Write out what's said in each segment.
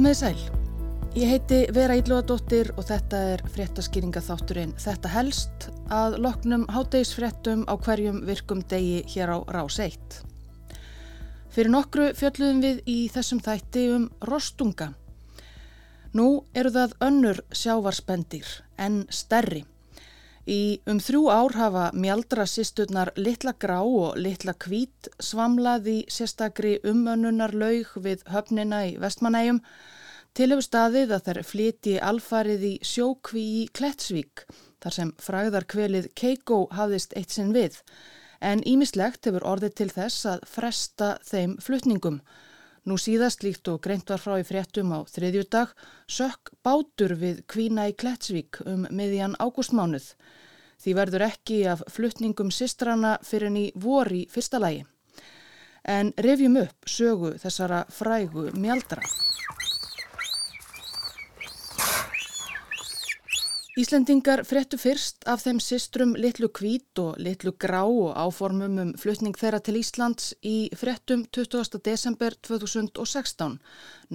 Komið sæl. Ég heiti Vera Ílúadóttir og þetta er fréttaskýringa þátturinn Þetta helst að loknum hátegisfréttum á hverjum virkum degi hér á Rás 1. Fyrir nokkru fjöldluðum við í þessum þætti um rostunga. Nú eru það önnur sjávarspendir en stærri. Í um þrjú ár hafa mjaldra sýsturnar litla grá og litla kvít svamlaði sérstakri umönnunar laug við höfnina í vestmanægjum til hefur staðið að þær fliti alfarið í sjókví í Klettsvík þar sem fræðarkvelið Keiko hafðist eitt sinn við en ímislegt hefur orðið til þess að fresta þeim flutningum. Nú síðast líkt og greint var frá í fréttum á þriðjúdag sökk bátur við kvína í Klettsvík um miðjan ágústmánuð. Því verður ekki af fluttningum sistrana fyrir ný vor í fyrsta lægi. En revjum upp sögu þessara frægu mjaldra. Íslendingar fréttu fyrst af þeim sistrum litlu kvít og litlu grá og áformum um flutning þeirra til Íslands í fréttum 20. desember 2016.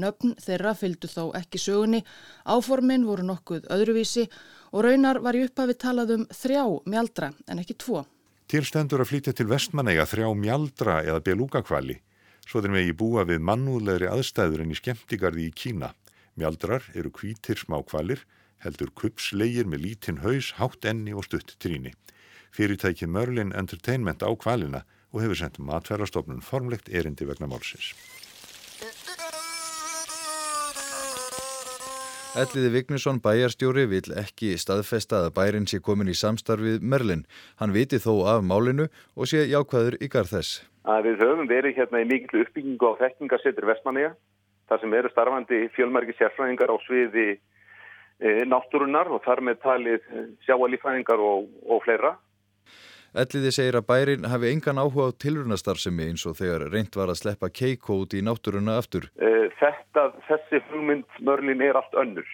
Nöfn þeirra fylgdu þó ekki sögunni, áformin voru nokkuð öðruvísi og raunar var í upphafi talað um þrjá mjaldra en ekki tvo. Tilstendur að flytja til vestmanæga þrjá mjaldra eða belúgakvali, svo þeir megi búa við mannúðlegri aðstæður en í skemmtigarði í Kína. Mjaldrar eru kvítir smá kvalir, heldur kupslegir með lítinn haus, hátt enni og stutt tríni. Fyrirtæki Merlin Entertainment á kvalina og hefur sendt matverðarstofnun formlegt erindi vegna málsins. Elliði Vignesson bæjarstjóri vil ekki staðfesta að bærin sé komin í samstarfið Merlin. Hann viti þó af málinu og sé jákvæður í garð þess. Að við höfum verið hérna í mikil uppbyggingu á þekkingarsettur Vestmanniða. Það sem eru starfandi fjölmarki sérfræðingar á sviði e, náttúrunar og þar með talið sjáalífræðingar og, og fleira. Elliði segir að bærin hafi engan áhuga á tilrunastarfsemi eins og þegar reynd var að sleppa keiko út í náttúruna aftur. Eh, þetta, þessi hugmynd mörlin er allt önnur.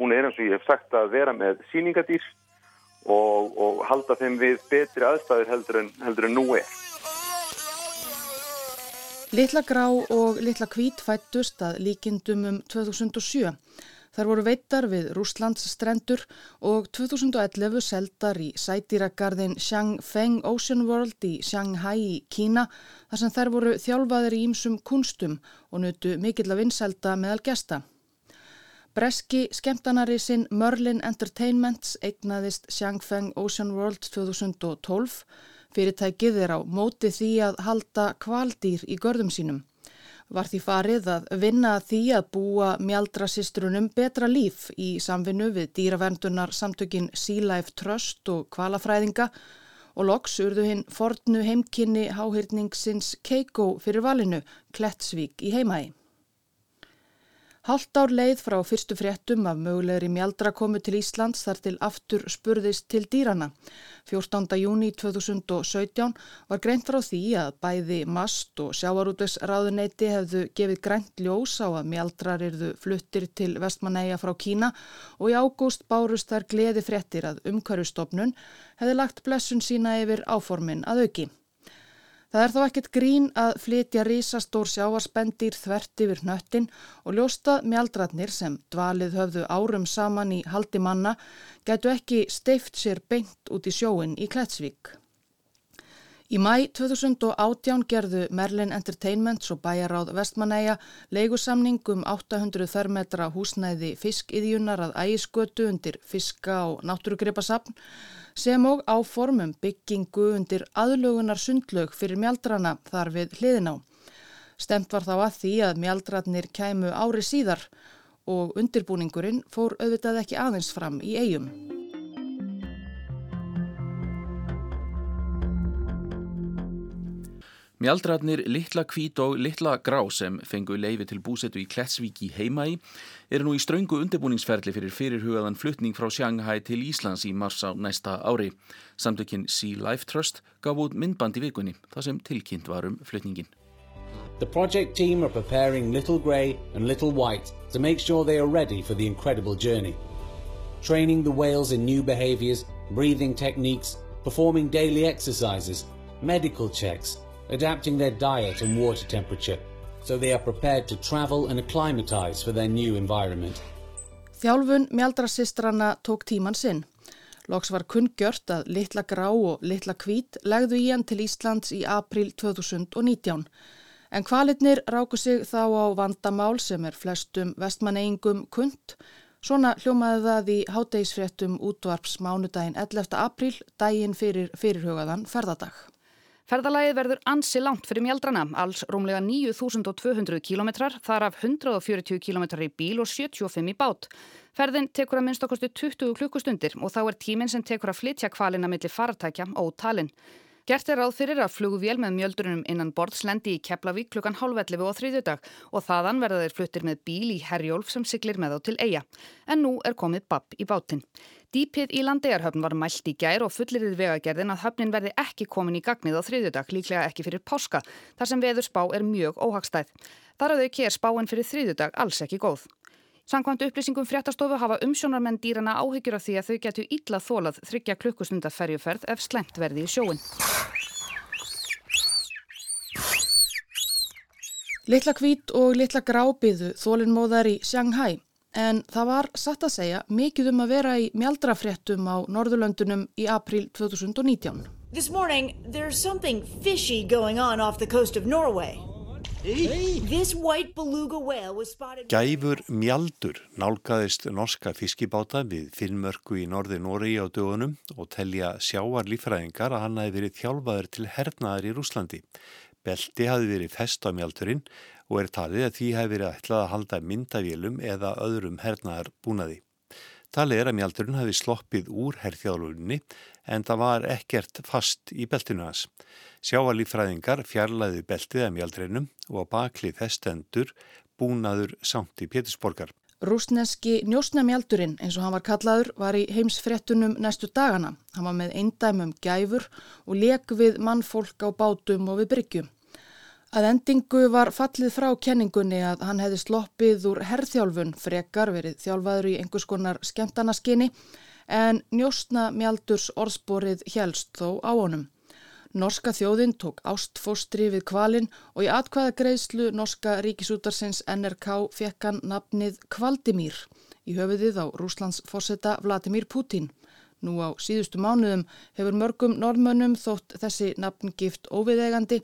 Hún er eins og ég hef sagt að vera með síningadýr og, og halda þeim við betri aðstæður heldur en, heldur en nú er. Litla grá og litla hvít fættust að líkindum um 2007. Þar voru veittar við Rúslands strendur og 2011 seldar í sætýragarðin Xiangfeng Ocean World í Shanghai í Kína þar sem þær voru þjálfaðir í ýmsum kunstum og nutu mikill að vinselda meðal gesta. Breski skemmtanari sinn Merlin Entertainments eignaðist Xiangfeng Ocean World 2012. Fyrirtækið er á móti því að halda kvaldýr í görðum sínum var því farið að vinna því að búa mjaldrasistrunum betra líf í samvinnu við dýravendunar samtökin Sea Life Trust og kvalafræðinga og loks urðu hinn fornu heimkynni háhyrningsins Keiko fyrir valinu Klettsvík í heimægi. Hallt ár leið frá fyrstu fréttum af mögulegri mjaldra komu til Íslands þar til aftur spurðist til dýrana. 14. júni 2017 var greint frá því að bæði mast og sjávarútvegsráðuneyti hefðu gefið grænt ljós á að mjaldrar erðu fluttir til vestmanæja frá Kína og í ágúst bárust þar gleði fréttir að umhverjustofnun hefði lagt blessun sína yfir áformin að auki. Það er þó ekkert grín að flytja rísastór sjáarspendir þvert yfir hnöttin og ljósta mjaldratnir sem dvalið höfðu árum saman í haldi manna gætu ekki steift sér beint út í sjóin í Klettsvík. Í mæ 2018 gerðu Merlin Entertainment og bæjaráð Vestmanæja leigusamning um 800 þörmetra húsnæði fiskiðjunar að ægiskötu undir fiska og náttúrugripasapn sem og áformum byggingu undir aðlugunar sundlög fyrir mjaldrana þar við hliðin á. Stemt var þá að því að mjaldratnir kæmu ári síðar og undirbúningurinn fór auðvitað ekki aðeins fram í eigum. Mjaldrarnir Littla Kvít og Littla Grá sem fengu leifi til búsetu í Kletsvík í Heimæi eru nú í ströngu undirbúningsferli fyrir fyrirhugaðan flutning frá Shanghai til Íslands í mars á næsta ári. Samtökinn Sea Life Trust gaf út myndband í vikunni þar sem tilkynnt var um flutningin. The project team are preparing Little Grey and Little White to make sure they are ready for the incredible journey. Training the whales in new behaviors, breathing techniques, performing daily exercises, medical checks, adapting their diet and water temperature, so they are prepared to travel and acclimatize for their new environment. Þjálfun mjaldrasistrana tók tíman sinn. Loks var kunngjört að Littla Grá og Littla Kvít legðu í hann til Íslands í april 2019. En kvalitnir ráku sig þá á vandamál sem er flestum vestmanneingum kund. Svona hljómaði það í hátegisfréttum útvarps mánudaginn 11. april, daginn fyrir fyrirhugaðan ferðadag. Ferðalagið verður ansi langt fyrir mjaldrana, alls rúmlega 9200 kilometrar, þar af 140 kilometrar í bíl og 75 í bát. Ferðin tekur að minnst okkurstu 20 klukkustundir og þá er tíminn sem tekur að flytja kvalina millir faratækja og talin. Gert er ráð fyrir að flugvél með mjöldurunum innan borðslendi í Keflavík klukkan hálfellefu og þriðjudag og þaðan verða þeir fluttir með bíl í Herjólf sem siglir með þá til eiga. En nú er komið babb í bátinn. Dýpið í landegarhöfn var mælt í gær og fullirðið vegagerðin að höfnin verði ekki komin í gagnið á þriðjudag, líklega ekki fyrir páska, þar sem veður spá er mjög óhagstæð. Þar að þau kér spáin fyrir þriðjudag alls ekki góð. Sankvæmt upplýsingum fréttastofu hafa umsjónarmenn dýrana áhyggjur af því að þau getur illa þólað þryggja klukkustunda ferjuferð ef slemt verði í sjóin. Littla kvít og litla grábiðu þólinnmóðar í Shanghai en það var satt að segja mikið um að vera í mjaldrafréttum á Norðurlöndunum í april 2019. This morning there's something fishy going on off the coast of Norway. Gæfur mjaldur nálgæðist norska fiskibáta við finnmörku í norði Nóri á dögunum og telja sjáar lífræðingar að hann hafi verið þjálfaður til hernaðar í Rúslandi. Belti hafi verið fest á mjaldurinn og er talið að því hafi verið ætlað að halda myndavélum eða öðrum hernaðar búnaði. Talið er að mjaldurinn hafi sloppið úr herþjálfurinni en það var ekkert fast í beltinu hans. Sjáalífræðingar fjarlæði beltið að mjaldreinum og baklið þesstendur búnaður samt í Pétursborgar. Rúsneski njósnamjaldurinn eins og hann var kallaður var í heimsfrettunum næstu dagana. Hann var með eindæmum gæfur og leik við mannfólk á bátum og við bryggjum. Að endingu var fallið frá kenningunni að hann hefði sloppið úr herrþjálfun frekar verið þjálfaður í einhvers konar skemtanaskinni en njósna mjaldurs orðsporið helst þó á honum. Norska þjóðin tók ástfóstri við kvalin og í atkvæða greiðslu Norska ríkisútarsins NRK fekk hann nafnið Kvaldimír í höfuðið á Rúslands fórseta Vladimir Putin. Nú á síðustu mánuðum hefur mörgum norðmönnum þótt þessi nafngift óviðegandi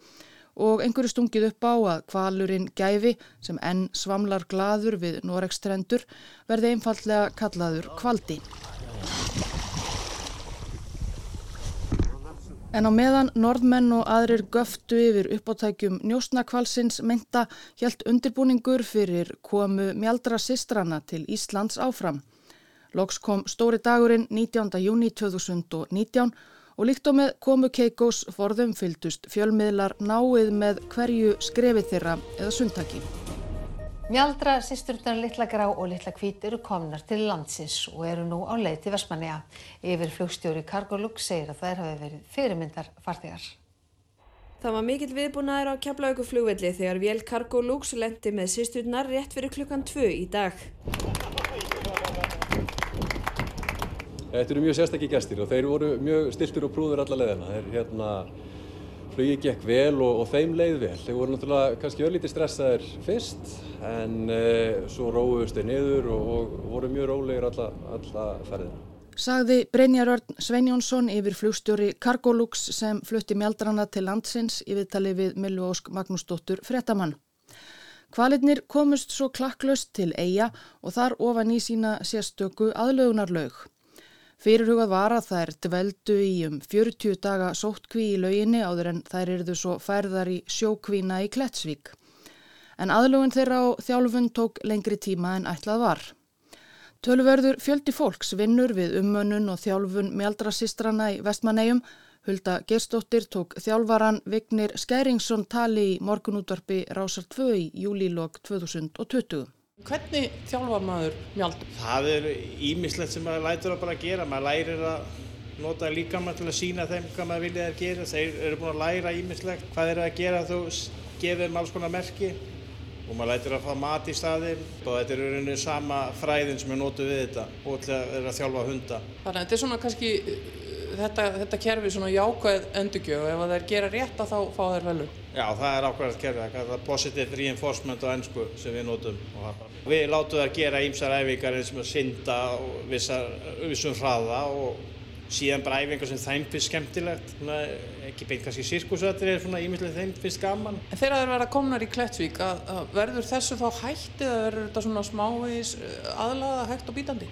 og einhverju stungið upp á að kvalurinn gæfi sem enn svamlar gladur við Norekstrendur verði einfallega kallaður Kvaldi. En á meðan norðmenn og aðrir göftu yfir uppáttækjum njósnakvalsins mynda hjælt undirbúningur fyrir komu mjaldra sistrana til Íslands áfram. Loks kom stóri dagurinn 19. júni 2019 og líkt á með komu Keikós forðum fyldust fjölmiðlar náið með hverju skrefið þeirra eða sundtaki. Mjaldra, sýsturnar Littla Grá og Littla Kvít eru komnar til landsins og eru nú á leið til Vestmanneja. Yfir flugstjóri Cargolux segir að þær hafi verið fyrirmyndar farþegar. Það var mikill viðbúnaður á Keflavíku flugvelli þegar vél Cargolux lendi með sýsturnar rétt fyrir klukkan 2 í dag. Þetta eru mjög sérstakki gæstir og þeir voru mjög stiltur og prúður alla leðina. Þeir hérna flugið gekk vel og, og þeim leið vel. Þeir voru náttúrulega kannski öllítið stressaðir fyrst en uh, svo róðust þeir niður og, og voru mjög rólegir alla, alla ferðina. Sagði Brynjarörn Sveinjónsson yfir flugstjóri Cargolux sem flutti mjaldrana til landsins í viðtali við Millu Ósk Magnúsdóttur Frettamann. Kvalitnir komust svo klakklaust til eiga og þar ofan í sína sérstöku aðlögunarlaug. Fyrirhugað var að þær dveldu í um 40 daga sóttkví í lauginni áður en þær eruðu svo færðar í sjókvína í Klettsvík. En aðlugun þeirra á þjálfun tók lengri tíma en ætlað var. Tölverður fjöldi fólks vinnur við ummönnun og þjálfun mjaldrasistrana í vestmannegjum. Hulda Gerstóttir tók þjálfaran Vignir Skæringsson tali í morgunútvarpi Rásar 2 í júlílokk 2020. Hvernig þjálfa maður mjald? Það er ímislegt sem maður lætur að bara gera. Maður lærir að nota líka maður til að sína þeim hvað maður vilja þeir gera. Þeir eru búin að læra ímislegt hvað þeir eru að gera þú gefið þeim alls konar merki og maður lætur að fá mat í staðin og þetta er rauninu sama fræðin sem er nótu við þetta og til að vera að þjálfa hunda. Þannig að þetta er svona kannski þetta, þetta kerfi svona jákvæð endurgjöf ef það er gera rétt að þá fá þær velu? Já, það er ákveðast kerfi, það er positive reinforcement á ennsku sem við notum. Við látum það gera ímsar æfingar eins og synda og vissar, vissum hraða og síðan bara æfingar sem þeim finnst skemmtilegt, svona, ekki beint kannski sirkusöttir er svona ímyndilegt þeim finnst gaman. En þegar það er verið að komna í Klettsvík, að, að verður þessu þá hættið að verður þetta svona smávegis aðlaða hægt og bítandi?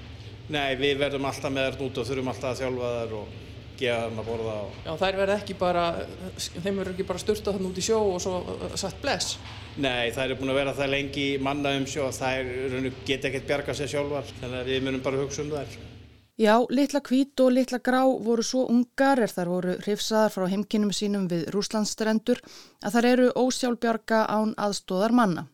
Nei, við verðum alltaf með þær út og þurfum alltaf að þjálfa þær og gefa þarna að borða. Og... Já, þær verður ekki bara, þeim verður ekki bara styrtað þarna út í sjó og svo uh, satt bless? Nei, þær eru búin að vera það lengi manna um sjó og þær geta ekkert bjarga sér sjálfar, þannig að við munum bara hugsa um þær. Já, litla kvít og litla grá voru svo ungar er þar voru hrifsaðar frá heimkinnum sínum við Rúslandsstrendur að þar eru ósjálfbjarga án aðstóðar manna.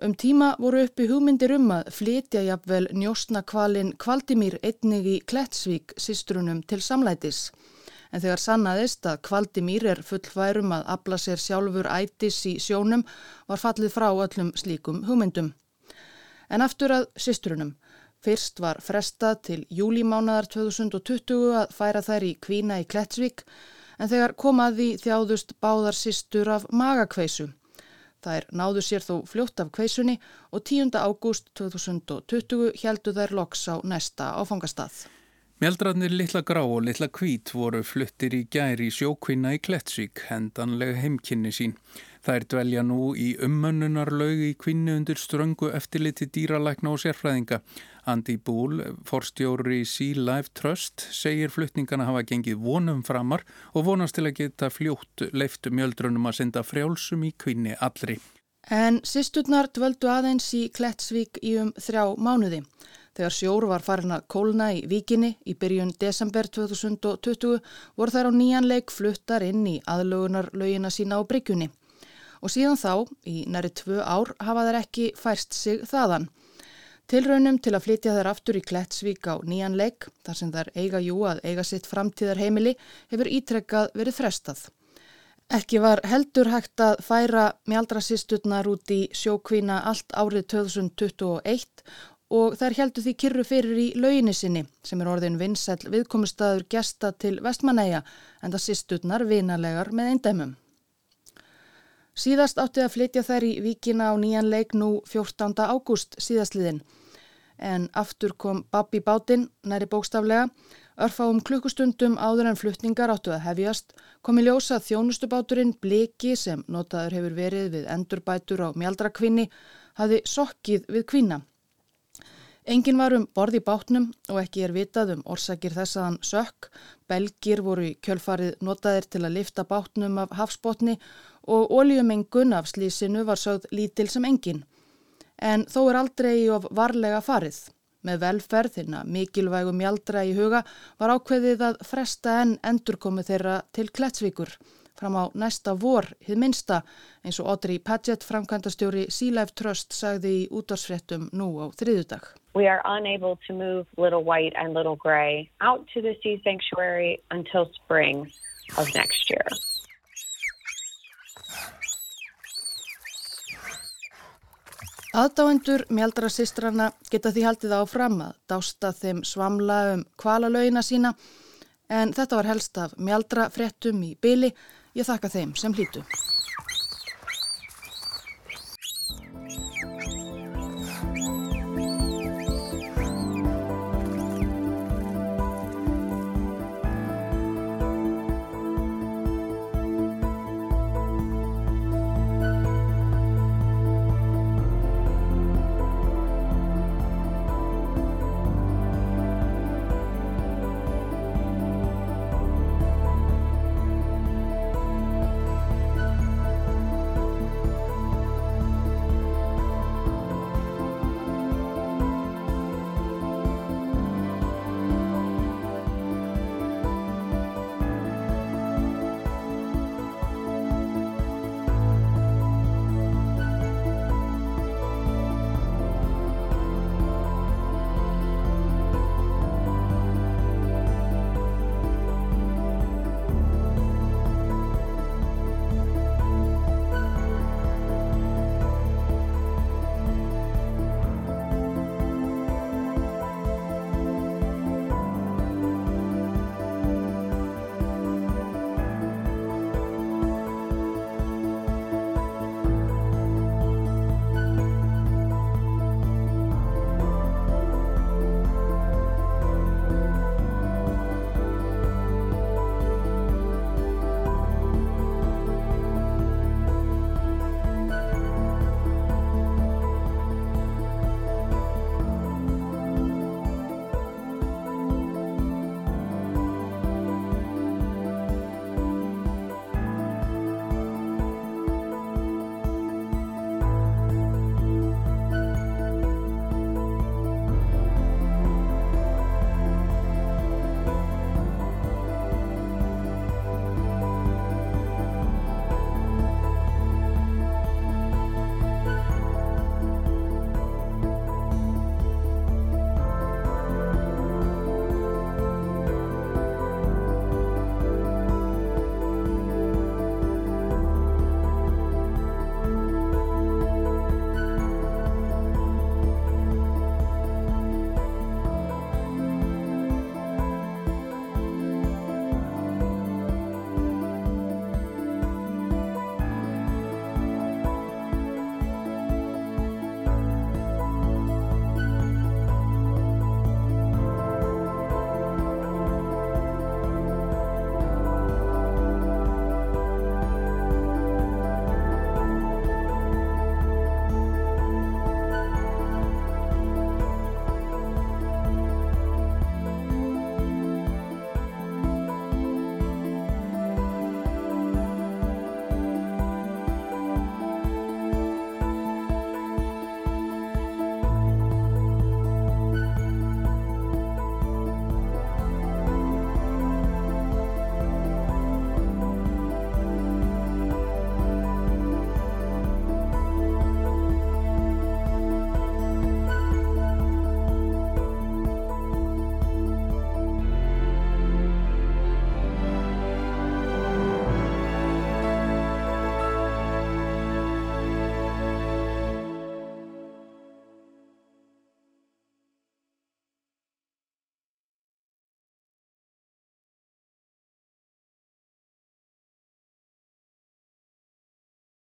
Um tíma voru uppi hugmyndir um að flytja jafnvel njóstnakvalin Kvaldimír einnig í Klettsvík sístrunum til samlætis. En þegar sannaðist að Kvaldimír er fullværum að abla sér sjálfur ætis í sjónum var fallið frá öllum slíkum hugmyndum. En aftur að sístrunum. Fyrst var frestað til júlímánaðar 2020 að færa þær í kvína í Klettsvík en þegar komaði þjáðust báðar sístur af magakveisu. Þær náðu sér þó fljótt af kveisunni og 10. ágúst 2020 heldu þær loks á næsta áfangastað. Mjaldrarnir Lilla Grá og Lilla Kvít voru fluttir í gæri í sjókvinna í Klettsvík, hendanlega heimkynni sín. Þær dvelja nú í ummönnunarlaug í kvinni undir ströngu eftirliti dýralækna og sérfræðinga. Andi Búl, forstjóri Sea Life Trust, segir flutningana hafa gengið vonum framar og vonast til að geta fljótt leiftu mjöldrunum að senda frjálsum í kvinni allri. En sýsturnar dvöldu aðeins í Klettsvík í um þrjá mánuði. Þegar sjór var farin að kólna í vikinni í byrjun desember 2020 voru þær á nýjanleik fluttar inn í aðlögunarlaugina sína á bryggjunni. Og síðan þá, í næri tvö ár, hafa þær ekki færst sig þaðan. Tilraunum til að flytja þær aftur í Klettsvík á nýjan leik, þar sem þær eiga jú að eiga sitt framtíðar heimili, hefur ítrekkað verið frestað. Ekki var heldur hægt að færa mjaldrasistutnar út í sjókvína allt árið 2021 og þær heldur því kyrru fyrir í lauginni sinni sem er orðin vinsæl viðkomustadur gesta til vestmanæja en það sistutnar vinalegar með eindæmum. Síðast átti að flytja þær í vikina á nýjan leik nú 14. ágúst síðastliðin en aftur kom Babbi bátinn, næri bókstaflega, örfáum klukkustundum áður en flutningar áttu að hefjast, kom í ljósa þjónustubáturinn Bliki sem notaður hefur verið við endurbætur á mjaldrakvinni, hafi sokkið við kvinna. Engin var um borði bátnum og ekki er vitað um orsakir þess að hann sökk. Belgir voru í kjölfarið notaðir til að lifta bátnum af hafsbótni og ólíumengun af slísinu var sögð lítil sem engin en þó er aldrei of varlega farið. Með velferðina mikilvægum mjaldra í huga var ákveðið að fresta enn endurkomi þeirra til Klettsvíkur fram á næsta vor, hið minsta, eins og Audrey Padgett, framkvæmdastjóri Sea Life Trust, sagði í útvarsfrettum nú á þriðudag. We are unable to move Little White and Little Gray out to the sea sanctuary until spring of next year. Aðdáendur mjaldrasistrana geta því haldið áfram að dásta þeim svamla um kvalalauina sína en þetta var helst af mjaldrafrettum í byli. Ég þakka þeim sem hlýtu.